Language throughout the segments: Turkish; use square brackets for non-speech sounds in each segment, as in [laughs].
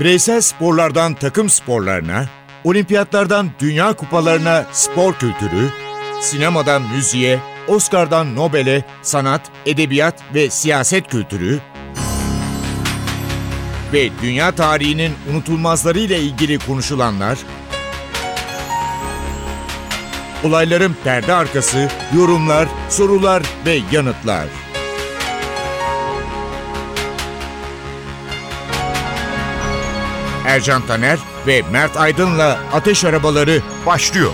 Bireysel sporlardan takım sporlarına, olimpiyatlardan dünya kupalarına spor kültürü, sinemadan müziğe, Oscar'dan Nobel'e sanat, edebiyat ve siyaset kültürü ve dünya tarihinin unutulmazlarıyla ilgili konuşulanlar, olayların perde arkası, yorumlar, sorular ve yanıtlar. Ercan Taner ve Mert Aydın'la Ateş Arabaları başlıyor.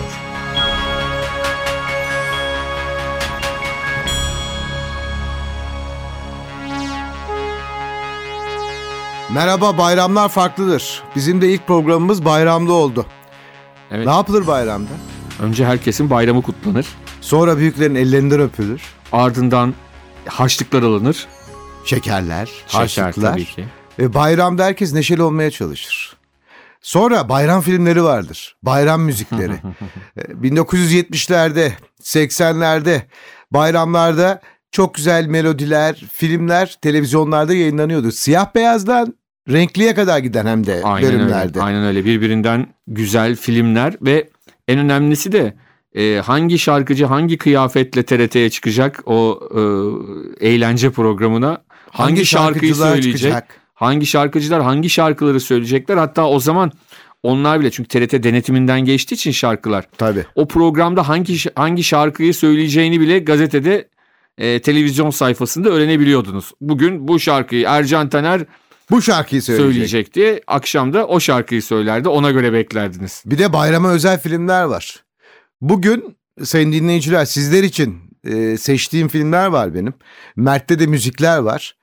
Merhaba bayramlar farklıdır. Bizim de ilk programımız bayramda oldu. Evet. Ne yapılır bayramda? Önce herkesin bayramı kutlanır. Sonra büyüklerin ellerinden öpülür. Ardından harçlıklar alınır. Şekerler, Şeker harçlıklar. tabii ki. Ve bayramda herkes neşeli olmaya çalışır. Sonra bayram filmleri vardır. Bayram müzikleri. Ee, 1970'lerde, 80'lerde bayramlarda çok güzel melodiler, filmler televizyonlarda yayınlanıyordu. Siyah beyazdan renkliye kadar giden hem de Aynen bölümlerde. öyle. Aynen öyle. Birbirinden güzel filmler ve en önemlisi de e, hangi şarkıcı hangi kıyafetle TRT'ye çıkacak o e, eğlence programına hangi, şarkıyı şarkıcılar söyleyecek? çıkacak? Hangi şarkıcılar hangi şarkıları söyleyecekler? Hatta o zaman onlar bile çünkü TRT denetiminden geçtiği için şarkılar Tabii. o programda hangi hangi şarkıyı söyleyeceğini bile gazetede e, televizyon sayfasında öğrenebiliyordunuz. Bugün bu şarkıyı Ercan Taner Bu şarkıyı söyleyecek. söyleyecek diye akşam da o şarkıyı söylerdi. Ona göre beklerdiniz. Bir de bayrama özel filmler var. Bugün sayın dinleyiciler sizler için e, seçtiğim filmler var benim. Mert'te de müzikler var.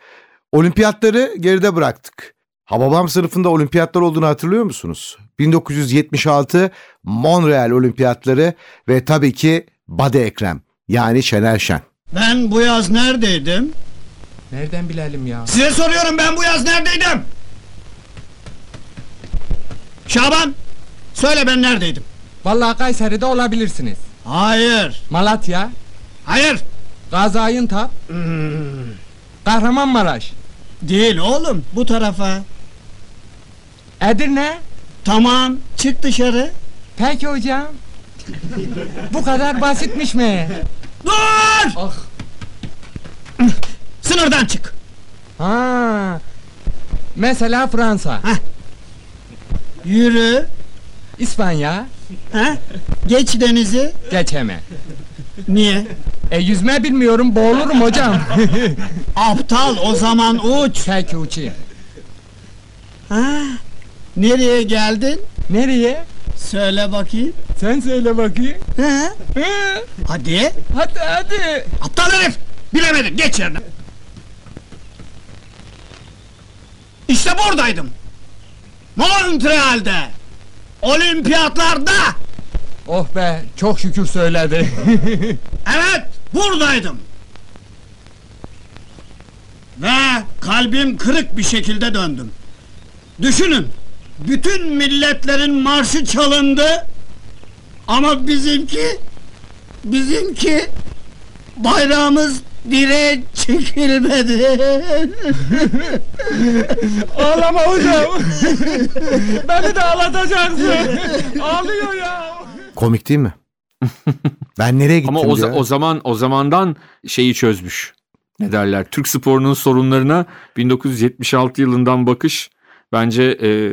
Olimpiyatları geride bıraktık. Hababam sınıfında olimpiyatlar olduğunu hatırlıyor musunuz? 1976 Montreal olimpiyatları ve tabii ki Bade Ekrem yani Şener Şen. Ben bu yaz neredeydim? Nereden bilelim ya? Size soruyorum ben bu yaz neredeydim? Şaban, söyle ben neredeydim? Vallahi Kayseri'de olabilirsiniz. Hayır, Malatya, hayır. Gaziantep, Kahramanmaraş, Değil oğlum, bu tarafa. Edirne. Tamam, çık dışarı. Peki hocam. Bu kadar basitmiş mi? Dur! Ah. Sınırdan çık. Ha. Mesela Fransa, Yürü. İspanya, Ha? Geç denizi. geçeme. Niye? E yüzme bilmiyorum boğulurum hocam. [laughs] Aptal o zaman uç. Peki uçayım. Ha? Nereye geldin? Nereye? Söyle bakayım. Sen söyle bakayım. Ha? Ha, Hadi. Hadi hadi. Aptal herif! Bilemedim, geç yerine. İşte buradaydım. Montreal'de. Olimpiyatlarda. Oh be çok şükür söyledi. [laughs] Evet, buradaydım. Ve kalbim kırık bir şekilde döndüm. Düşünün, bütün milletlerin marşı çalındı. Ama bizimki, bizimki bayrağımız direğe çekilmedi. [laughs] Ağlama hocam. [laughs] Beni de ağlatacaksın. Ağlıyor ya. Komik değil mi? [laughs] ben nereye gittim Ama o, diyor. o zaman o zamandan şeyi çözmüş. Ne derler? Türk sporunun sorunlarına 1976 yılından bakış bence e,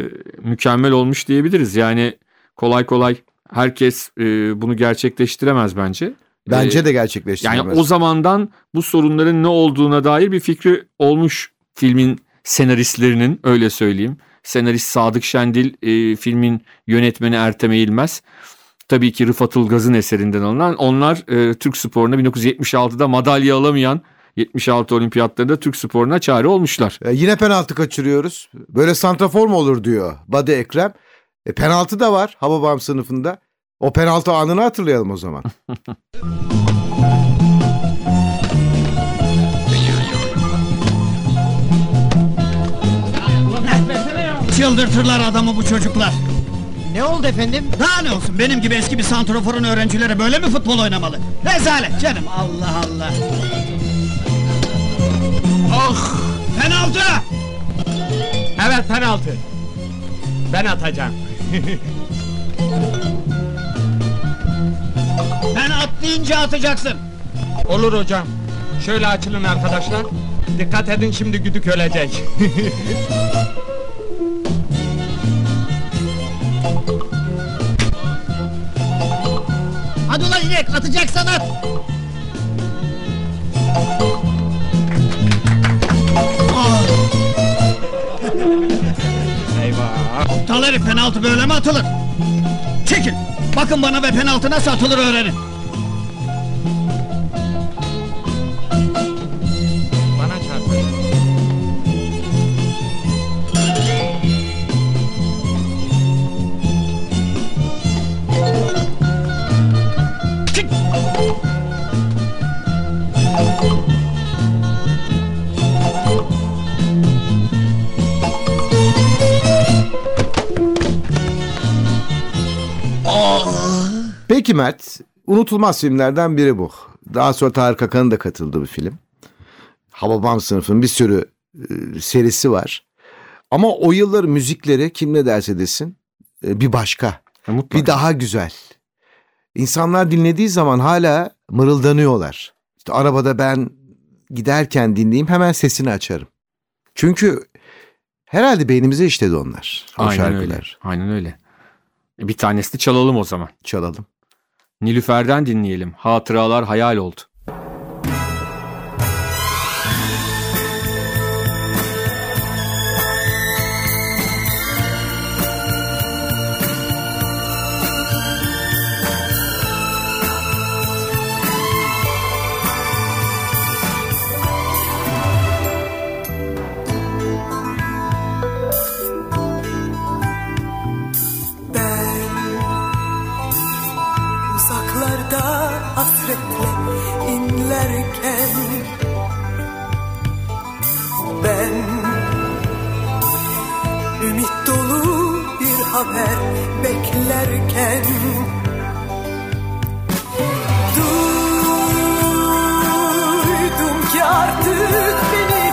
mükemmel olmuş diyebiliriz. Yani kolay kolay herkes e, bunu gerçekleştiremez bence. Bence E, de gerçekleştiremez. Yani o zamandan bu sorunların ne olduğuna dair bir fikri olmuş filmin senaristlerinin öyle söyleyeyim. Senarist Sadık Şendil, e, filmin yönetmeni Ertem Eğilmez. Tabii ki Rıfat Ilgaz'ın eserinden alınan. Onlar e, Türk sporuna 1976'da madalya alamayan 76 olimpiyatlarında Türk sporuna çare olmuşlar. E, yine penaltı kaçırıyoruz. Böyle santrafor mu olur diyor Bade Ekrem. E, penaltı da var Hababam sınıfında. O penaltı anını hatırlayalım o zaman. [laughs] Çıldırtırlar adamı bu çocuklar. Ne oldu efendim? Daha ne olsun benim gibi eski bir santroforun öğrencileri böyle mi futbol oynamalı? Rezalet canım Allah Allah. Ah! Penaltı! Evet penaltı. Ben atacağım. [laughs] Ben at deyince atacaksın. Olur hocam. Şöyle açılın arkadaşlar. Dikkat edin şimdi güdük ölecek. [laughs] Ulan inek atacaksan at. Ah, Eyvah. aptal herif penaltı böyle mi atılır? Çekil. Bakın bana ve penaltı nasıl atılır öğrenin. Mert, unutulmaz filmlerden biri bu. Daha sonra Tarık Akan'ın da katıldığı bir film. Hababam sınıfının bir sürü e, serisi var. Ama o yılların müzikleri kim ne derse desin e, bir başka. Mutlaka. Bir daha güzel. İnsanlar dinlediği zaman hala mırıldanıyorlar. İşte arabada ben giderken dinleyeyim hemen sesini açarım. Çünkü herhalde beynimize işledi onlar. O Aynen şarkılar. öyle. Aynen öyle. E, Bir tanesini çalalım o zaman. Çalalım. Nilüfer'den dinleyelim. Hatıralar hayal oldu. Artık beni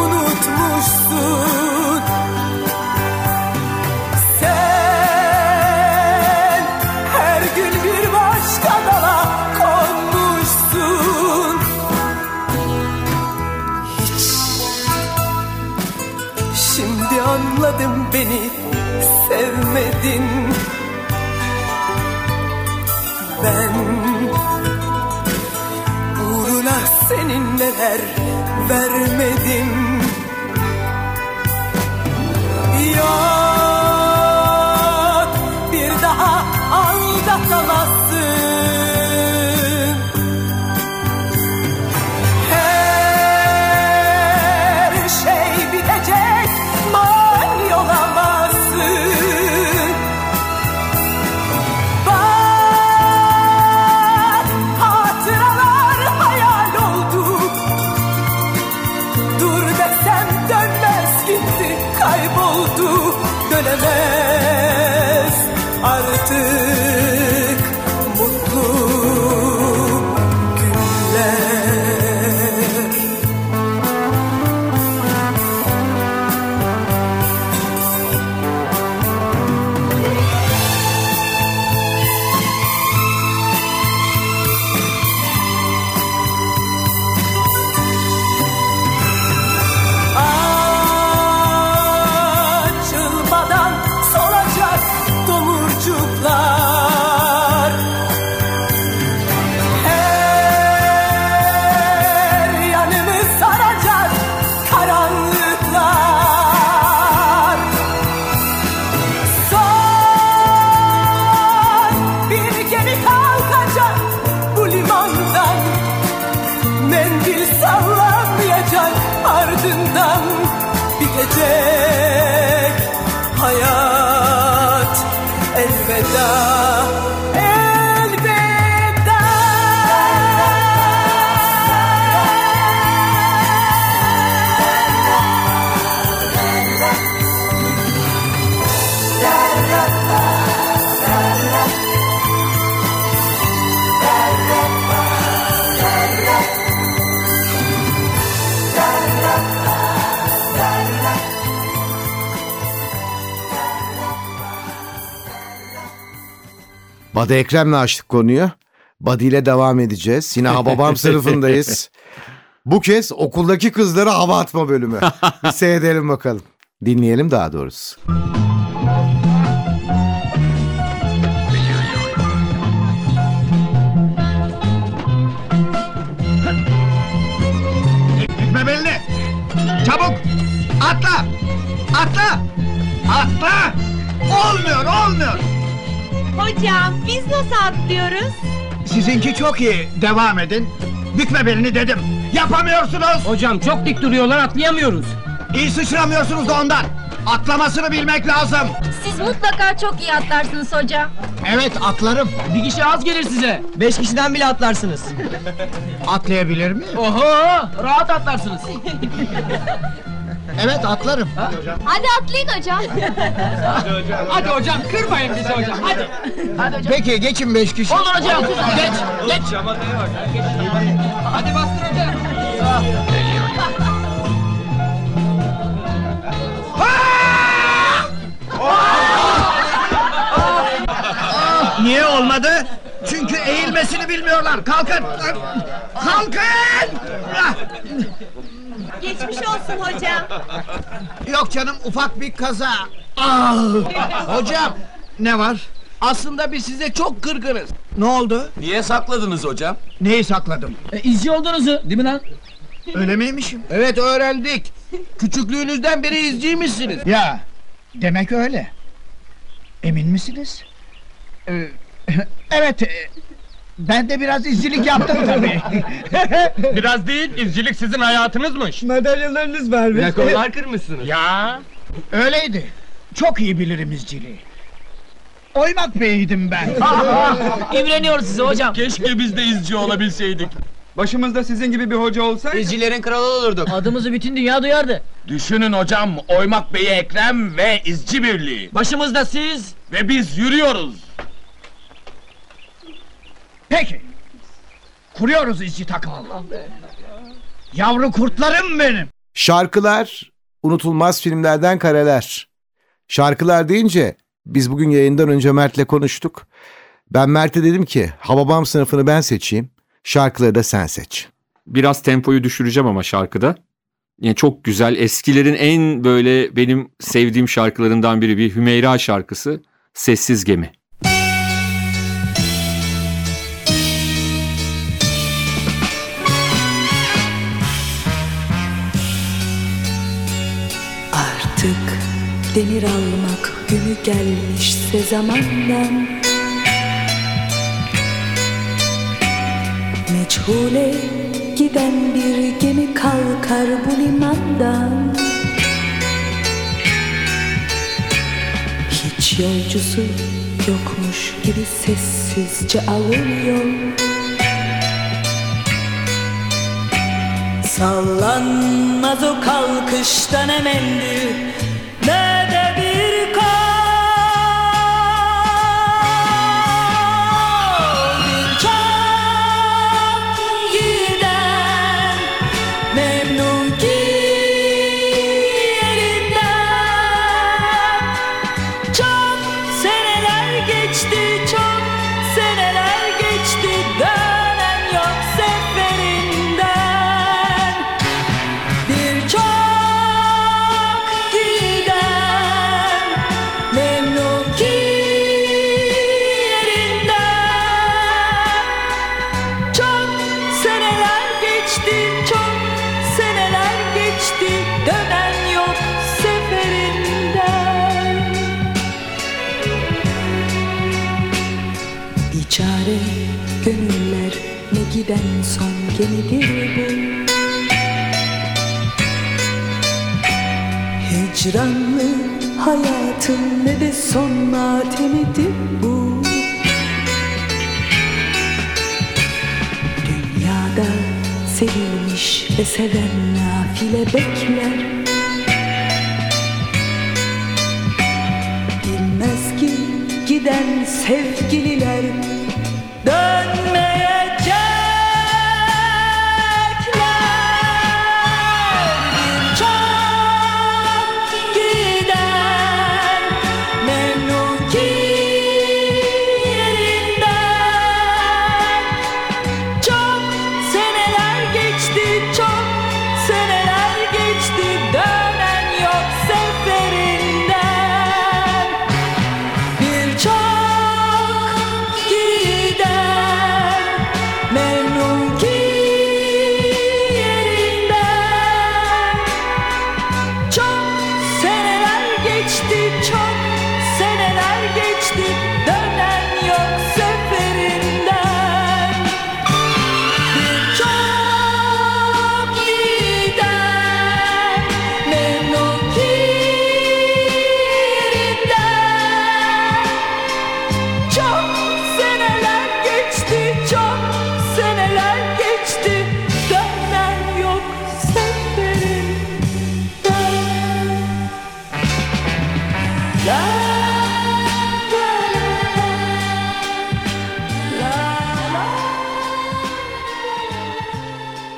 unutmuşsun. Sen her gün bir başka dala konmuşsun. Hiç. Şimdi anladım beni sevmedin. Ben uğruna senin neler vermedim. Yok kayboldu dönemez artık Badi Ekrem'le açtık konuyu. Badi ile devam edeceğiz. Yine Hababam [laughs] sınıfındayız. Bu kez okuldaki kızlara hava atma bölümü. [laughs] Bir seyredelim bakalım. Dinleyelim daha doğrusu. Gitme belli. Çabuk. Atla. Atla. Atla. Olmuyor, olmuyor. Hocam biz nasıl atlıyoruz? Sizinki çok iyi. Devam edin. Bükme belini dedim. Yapamıyorsunuz. Hocam çok dik duruyorlar atlayamıyoruz. İyi sıçramıyorsunuz da ondan. Atlamasını bilmek lazım. Siz mutlaka çok iyi atlarsınız hocam. Evet atlarım. Bir kişi az gelir size. Beş kişiden bile atlarsınız. Atlayabilir miyim? Oho rahat atlarsınız. [laughs] Evet atlarım. Hadi atlayın hocam. Hadi hocam kırmayın bizi hocam hadi. Hadi hocam. Peki geçin beş kişi. Olur hocam. Geç geç. Hadi bastır hocam. Niye olmadı? Çünkü eğilmesini bilmiyorlar. Kalkın. Kalkın. Geçmiş olsun hocam. Yok canım ufak bir kaza. Ah! Hocam Ne var? aslında biz size çok kırgınız. Ne oldu? Niye sakladınız hocam? Neyi sakladım? E, izci olduğunuzu değil mi lan? Öyle miymişim? Evet öğrendik. Küçüklüğünüzden beri izciymişsiniz. Ya demek öyle. Emin misiniz? Ee, [laughs] evet. Ben de biraz izcilik yaptım tabii. [laughs] Biraz değil, izcilik sizin hayatınızmış. Madalyalarınız var mı? Rekorlar kırmışsınız. Ya, Öyleydi. Çok iyi bilirim izciliği. Oymak beyiydim ben. [laughs] İmreniyoruz size hocam. keşke biz de izci olabilseydik. Başımızda sizin gibi bir hoca olsaydı. İzcilerin kralı olurduk. Adımızı bütün dünya duyardı. Düşünün hocam, Oymak Bey'i Ekrem ve izci birliği. Başımızda siz. Ve biz yürüyoruz. Peki. Kuruyoruz izci takımı. Yavru kurtlarım benim. Şarkılar, unutulmaz filmlerden kareler. Şarkılar deyince biz bugün yayından önce Mert'le konuştuk. Ben Mert'e dedim ki Hababam sınıfını ben seçeyim. Şarkıları da sen seç. Biraz tempoyu düşüreceğim ama şarkıda. Yani çok güzel. Eskilerin en böyle benim sevdiğim şarkılarından biri bir Hümeyra şarkısı. Sessiz Gemi. Artık demir almak günü gelmişse zamandan Meçhule giden bir gemi kalkar bu limandan Hiç yolcusu yokmuş gibi sessizce alır yol Sallanmaz o kalkıştan emelli Ne de bir gemidir bu. Hicranlı hayatın ne de son matemidir bu. Dünyada sevilmiş ve seven nafile bekler. Bilmez ki giden sevgililer dönmeyecekler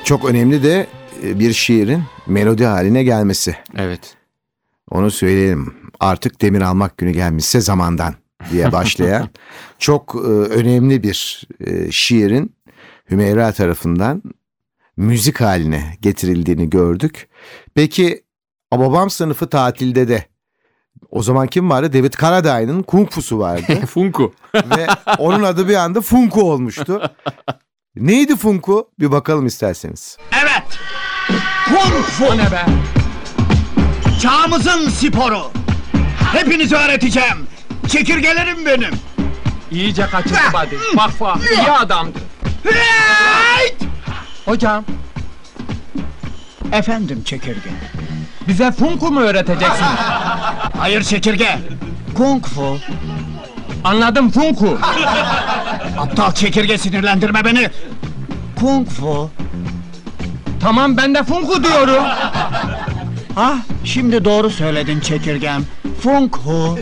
Çok önemli de e, bir şiirin melodi haline gelmesi. Evet. Onu söyleyelim. Artık demir almak günü gelmişse zamandan diye başlayan [laughs] çok e, önemli bir e, şiirin Hümeyra tarafından müzik haline getirildiğini gördük. Peki babam sınıfı tatilde de o zaman kim vardı? David Carradine'ın Kung Fu'su vardı. [laughs] Funku. Ve onun adı bir anda Funku olmuştu. Neydi Funku? Bir bakalım isterseniz. Evet. Kung Fu. Ne be? Çağımızın sporu. Hepinizi öğreteceğim. Çekirgelerim benim. İyice kaçırdı hadi. Bak bak. İyi adamdı. Hocam Efendim çekirge. Bize funku mu öğreteceksin? [laughs] Hayır çekirge. Kung Fu. Anladım funku. Aptal çekirge sinirlendirme beni. Kung Fu. Tamam ben de funku diyorum. Ah şimdi doğru söyledin çekirgem. Funk Fu.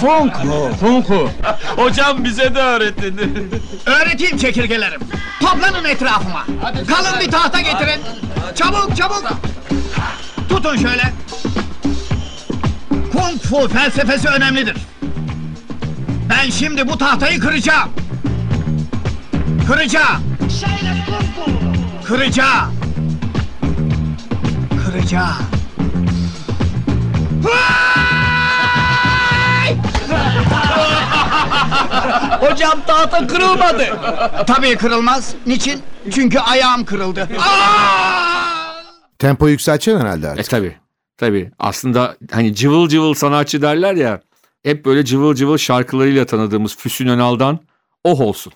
Funk Fu. Funku. Hocam bize de öğretin. Öğreteyim çekirgelerim. Toplanın etrafıma. Kalın bir tahta getirin. Çabuk çabuk. Tutun şöyle. Kung Fu felsefesi önemlidir. Ben şimdi bu tahtayı kıracağım. Kıracağım. Kıracağım. Kıracağım. [laughs] Hocam tahta kırılmadı. Tabii kırılmaz. Niçin? Çünkü ayağım kırıldı. Tempo yükselteceksin herhalde E artık. tabi. Tabi. Aslında hani cıvıl cıvıl sanatçı derler ya. Hep böyle cıvıl cıvıl şarkılarıyla tanıdığımız Füsun Önal'dan oh olsun.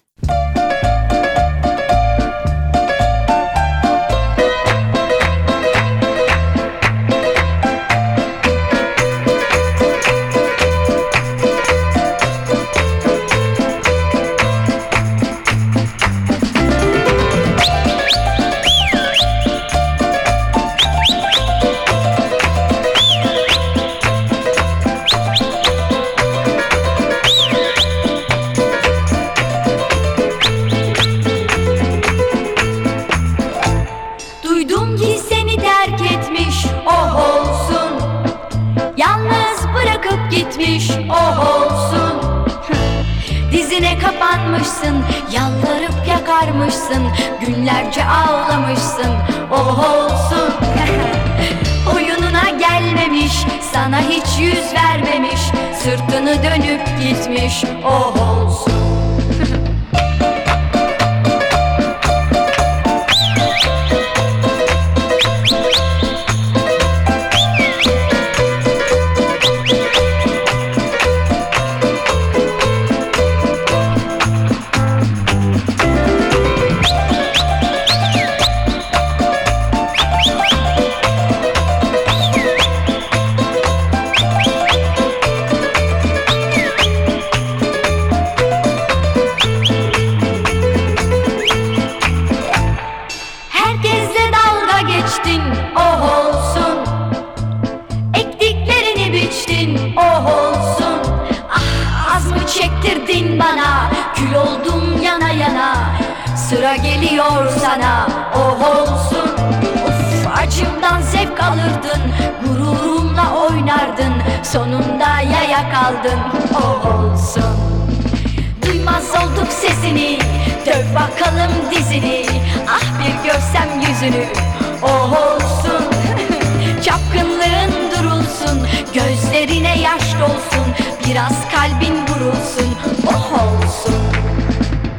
Gözlerine yaş dolsun Biraz kalbin vurulsun Oh olsun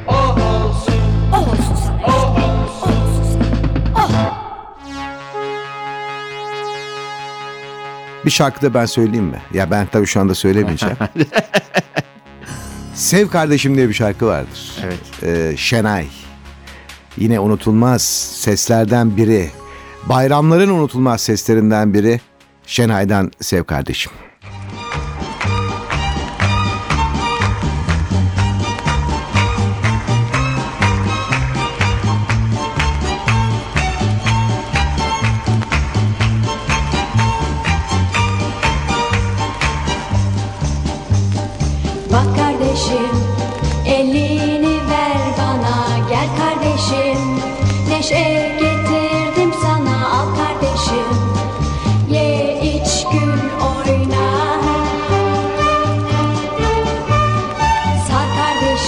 Oh olsun Oh olsun sana Oh olsun sana Oh Bir şarkı da ben söyleyeyim mi? Ya ben tabii şu anda söylemeyeceğim. [laughs] Sev Kardeşim diye bir şarkı vardır. Evet. Ee, Şenay. Yine unutulmaz seslerden biri. Bayramların unutulmaz seslerinden biri. Şenay'dan Sev kardeşim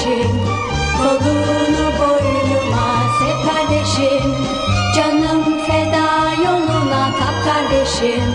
kardeşim Kolunu boynuma sep kardeşim. Canım feda yoluna kap kardeşim.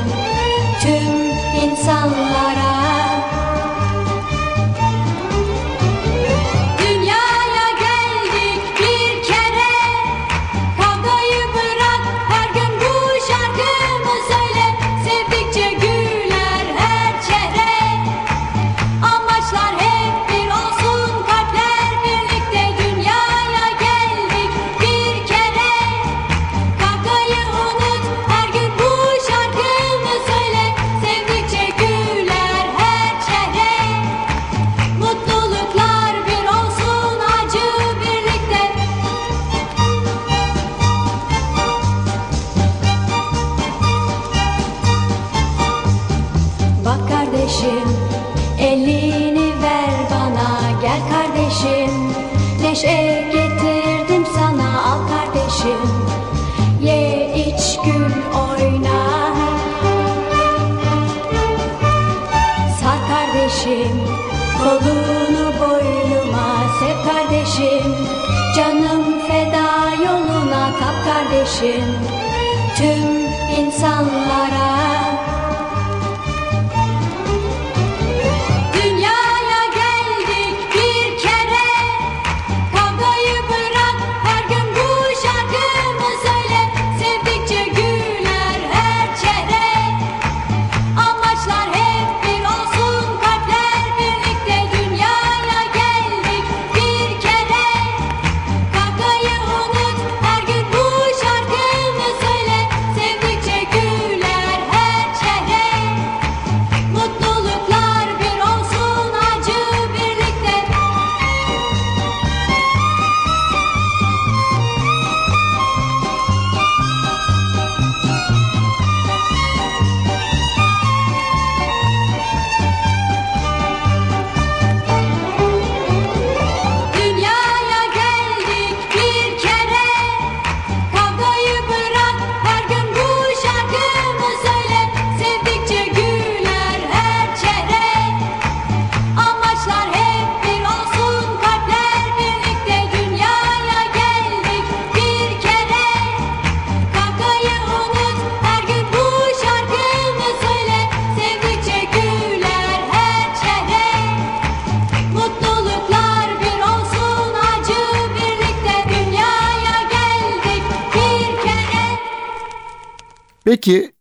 Peki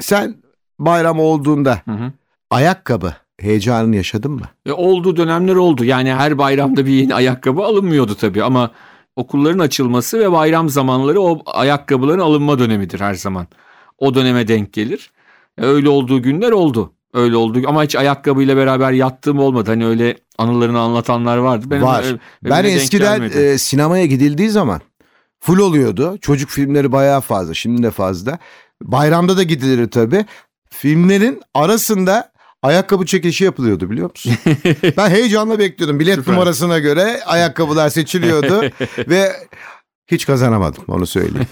sen bayram olduğunda Hı hı. ayakkabı heyecanını yaşadın mı? E, olduğu dönemler oldu. Yani her bayramda bir yeni ayakkabı alınmıyordu tabii ama okulların açılması ve bayram zamanları o ayakkabıların alınma dönemidir her zaman. O döneme denk gelir. E, öyle olduğu günler oldu. Öyle oldu ama hiç ayakkabıyla beraber yattığım olmadı. Hani öyle anılarını anlatanlar vardı. Benim Var. ö- Ben eskiden e, sinemaya gidildiği zaman full oluyordu. Çocuk filmleri bayağı fazla. Şimdi de fazla. Bayramda da gidilir tabii. Filmlerin arasında ayakkabı çekilişi yapılıyordu biliyor musun? [laughs] ben heyecanla bekliyordum. Bilet Süper. numarasına göre ayakkabılar seçiliyordu [laughs] ve hiç kazanamadım onu söyleyeyim.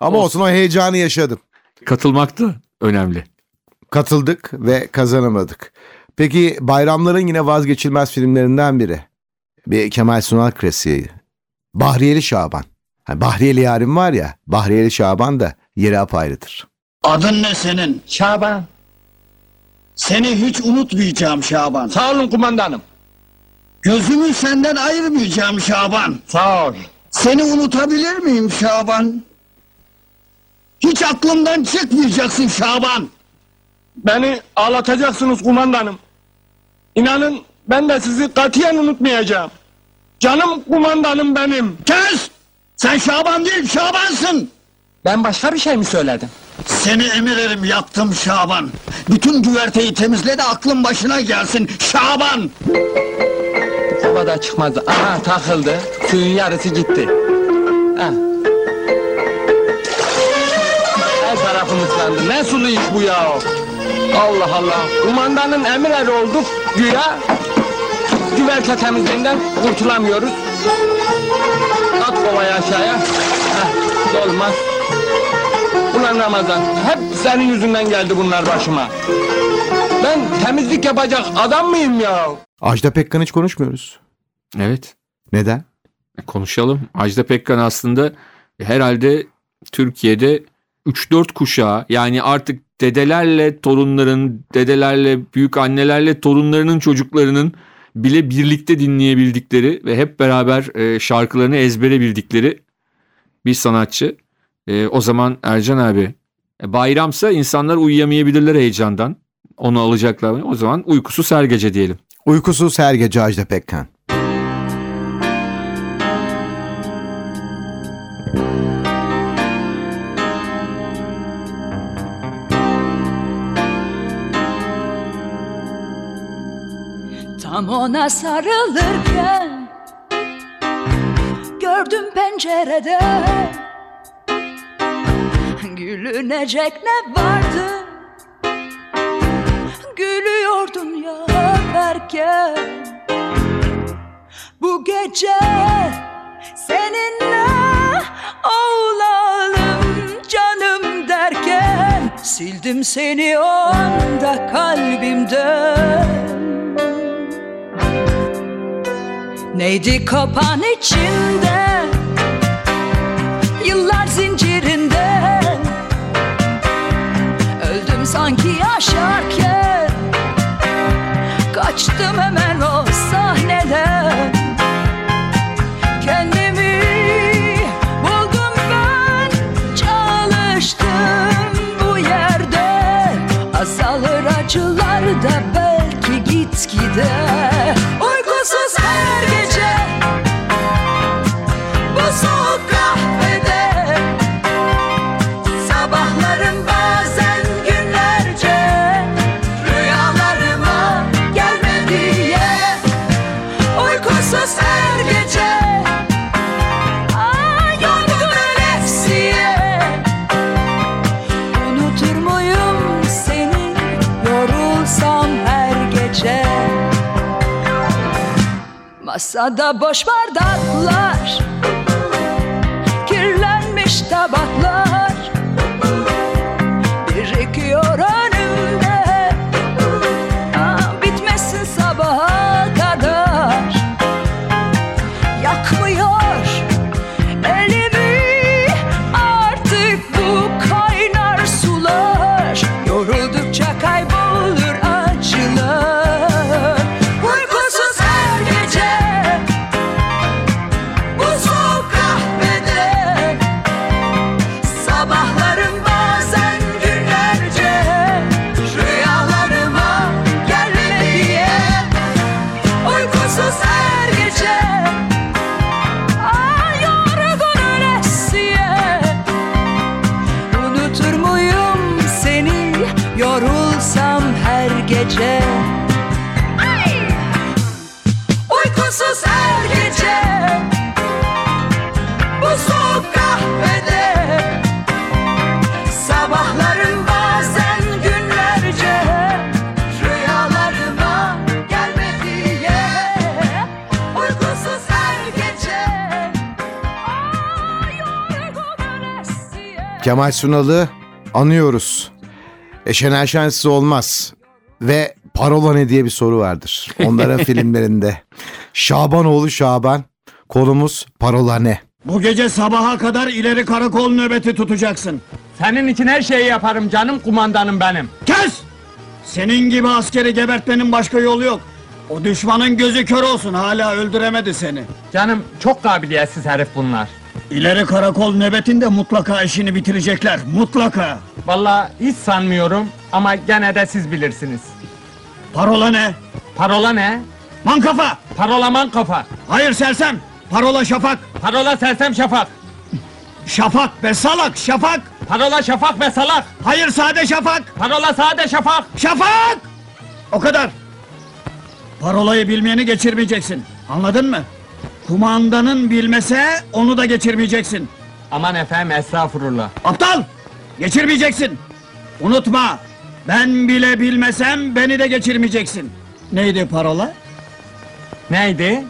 Ama olsun o heyecanı yaşadım. Katılmak da önemli. Katıldık ve kazanamadık. Peki bayramların yine vazgeçilmez filmlerinden biri. Bir Kemal Sunal klasiği. Bahriyeli Şaban. Ha, Bahriyeli yarim var ya, Bahriyeli Şaban da yeri apayrıdır. Adın ne senin? Şaban. Seni hiç unutmayacağım Şaban. Sağ olun kumandanım. Gözümü senden ayırmayacağım Şaban. Sağ ol. Seni unutabilir miyim Şaban? Hiç aklımdan çıkmayacaksın Şaban. Beni ağlatacaksınız kumandanım. İnanın ben de sizi katiyen unutmayacağım. Canım kumandanım benim. Kes! Sen Şaban değil Şabansın. Ben başka bir şey mi söyledim? Seni emirerim yaptım Şaban. Bütün güverteyi temizle de aklın başına gelsin Şaban. Havada çıkmaz. Aha takıldı. Suyun yarısı gitti. Ha. Her tarafım ıslandı. Ne sulu iş bu ya? Allah Allah. Kumandanın emir eri olduk güya. Güverte temizliğinden kurtulamıyoruz. At kovayı aşağıya. Heh, olmaz. Ulan Ramazan, hep senin yüzünden geldi bunlar başıma. Ben temizlik yapacak adam mıyım ya? Ajda Pekkan hiç konuşmuyoruz. Evet. Neden? E, Konuşalım. Ajda Pekkan aslında herhalde Türkiye'de 3-4 kuşağı yani artık dedelerle torunların, dedelerle büyük annelerle torunlarının çocuklarının bile birlikte dinleyebildikleri ve hep beraber e, şarkılarını ezbere bildikleri bir sanatçı. E, o zaman Ercan abi e, bayramsa insanlar uyuyamayabilirler heyecandan. Onu alacaklar. O zaman uykusuz her gece diyelim. Uykusuz her gece Ajda Pekkan. Tam ona sarılırken Gördüm pencerede Gülünecek ne vardı? Gülüyordun derken Bu gece seninle olalım canım derken. Sildim seni o anda kalbimden Neydi kopan içinde sanki yaşarken. Kaçtım hemen o sahneden Masada boş bardaklar Kemal Sunal'ı anıyoruz. E Şener Şensiz olmaz. Ve parola ne diye bir soru vardır. [laughs] Onların filmlerinde. Şabanoğlu Şaban. Konumuz parola ne? Bu gece sabaha kadar ileri karakol nöbeti tutacaksın. Senin için her şeyi yaparım canım kumandanım benim. Kes! Senin gibi askeri gebertmenin başka yolu yok. O düşmanın gözü kör olsun hala öldüremedi seni. Canım çok kabiliyetsiz herif bunlar. İleri karakol nöbetinde mutlaka işini bitirecekler. Mutlaka. Vallahi hiç sanmıyorum ama gene de siz bilirsiniz. Parola ne? Parola ne? Mankafa! Parola man kafa. Hayır sersem! Parola şafak! Parola sersem şafak. Şafak be salak şafak! Parola şafak ve salak. Hayır sade şafak! Parola sade şafak. Şafak! O kadar. Parolayı bilmeyeni geçirmeyeceksin. Anladın mı? Kumandanın bilmese onu da geçirmeyeceksin. Aman efendim estağfurullah. Aptal! Geçirmeyeceksin. Unutma. Ben bile bilmesem beni de geçirmeyeceksin. Neydi parola? Neydi?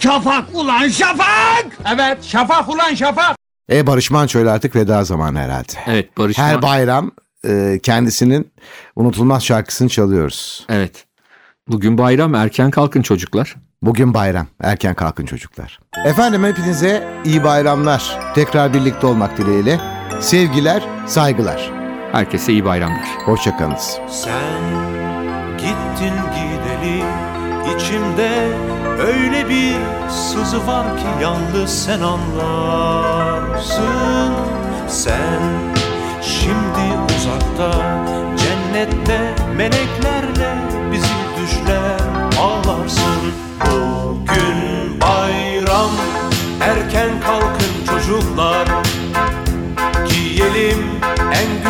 Şafak ulan şafak! Evet şafak ulan şafak. E Barış Manço'yla artık veda zamanı herhalde. Evet Barış Her Man- bayram e, kendisinin unutulmaz şarkısını çalıyoruz. Evet. Bugün bayram erken kalkın çocuklar. Bugün bayram. Erken kalkın çocuklar. Efendim hepinize iyi bayramlar. Tekrar birlikte olmak dileğiyle. Sevgiler, saygılar. Herkese iyi bayramlar. Hoşçakalınız. Sen gittin gideli içimde öyle bir sızı var ki yalnız sen anlarsın. Sen şimdi uzakta cennette meleklerle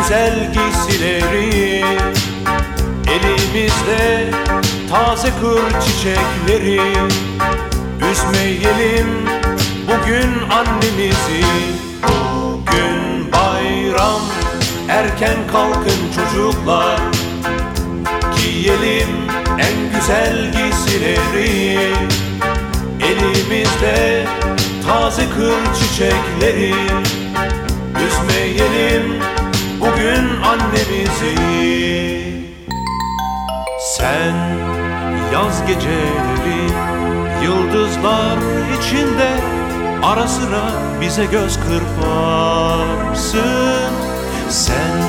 güzel giysileri Elimizde taze kır çiçekleri. Üzmeyelim bugün annemizi. Bugün bayram erken kalkın çocuklar. Giyelim en güzel giysileri. Elimizde taze kır çiçekleri. Üzmeyelim bugün annemizi. Sen yaz geceleri yıldızlar içinde Ara sıra bize göz kırparsın. Sen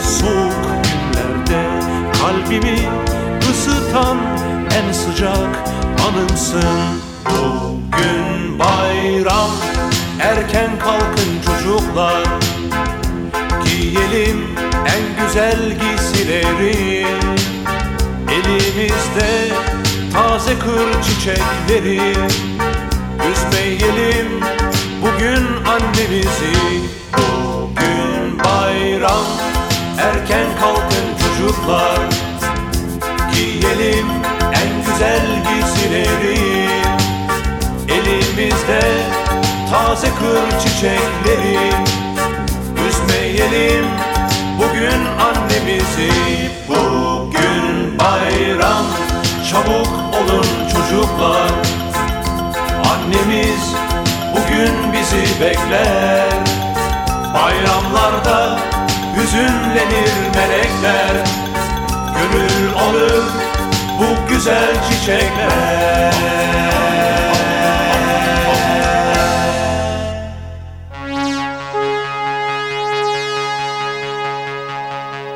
soğuk günlerde kalbimi ısıtan en sıcak anımsın. Bugün bayram erken kalkın çocuklar Giyelim en güzel giysileri. Elimizde taze kır çiçekleri. Üzmeyelim bugün annemizi. Bugün bayram erken kalkın çocuklar. Giyelim en güzel giysileri. Elimizde taze kır çiçekleri Üzmeyelim bugün annemizi Bugün bayram. Çabuk olun çocuklar. Annemiz bugün bizi bekler. Bayramlarda hüzünlenir melekler. Gönül alır bu güzel çiçekler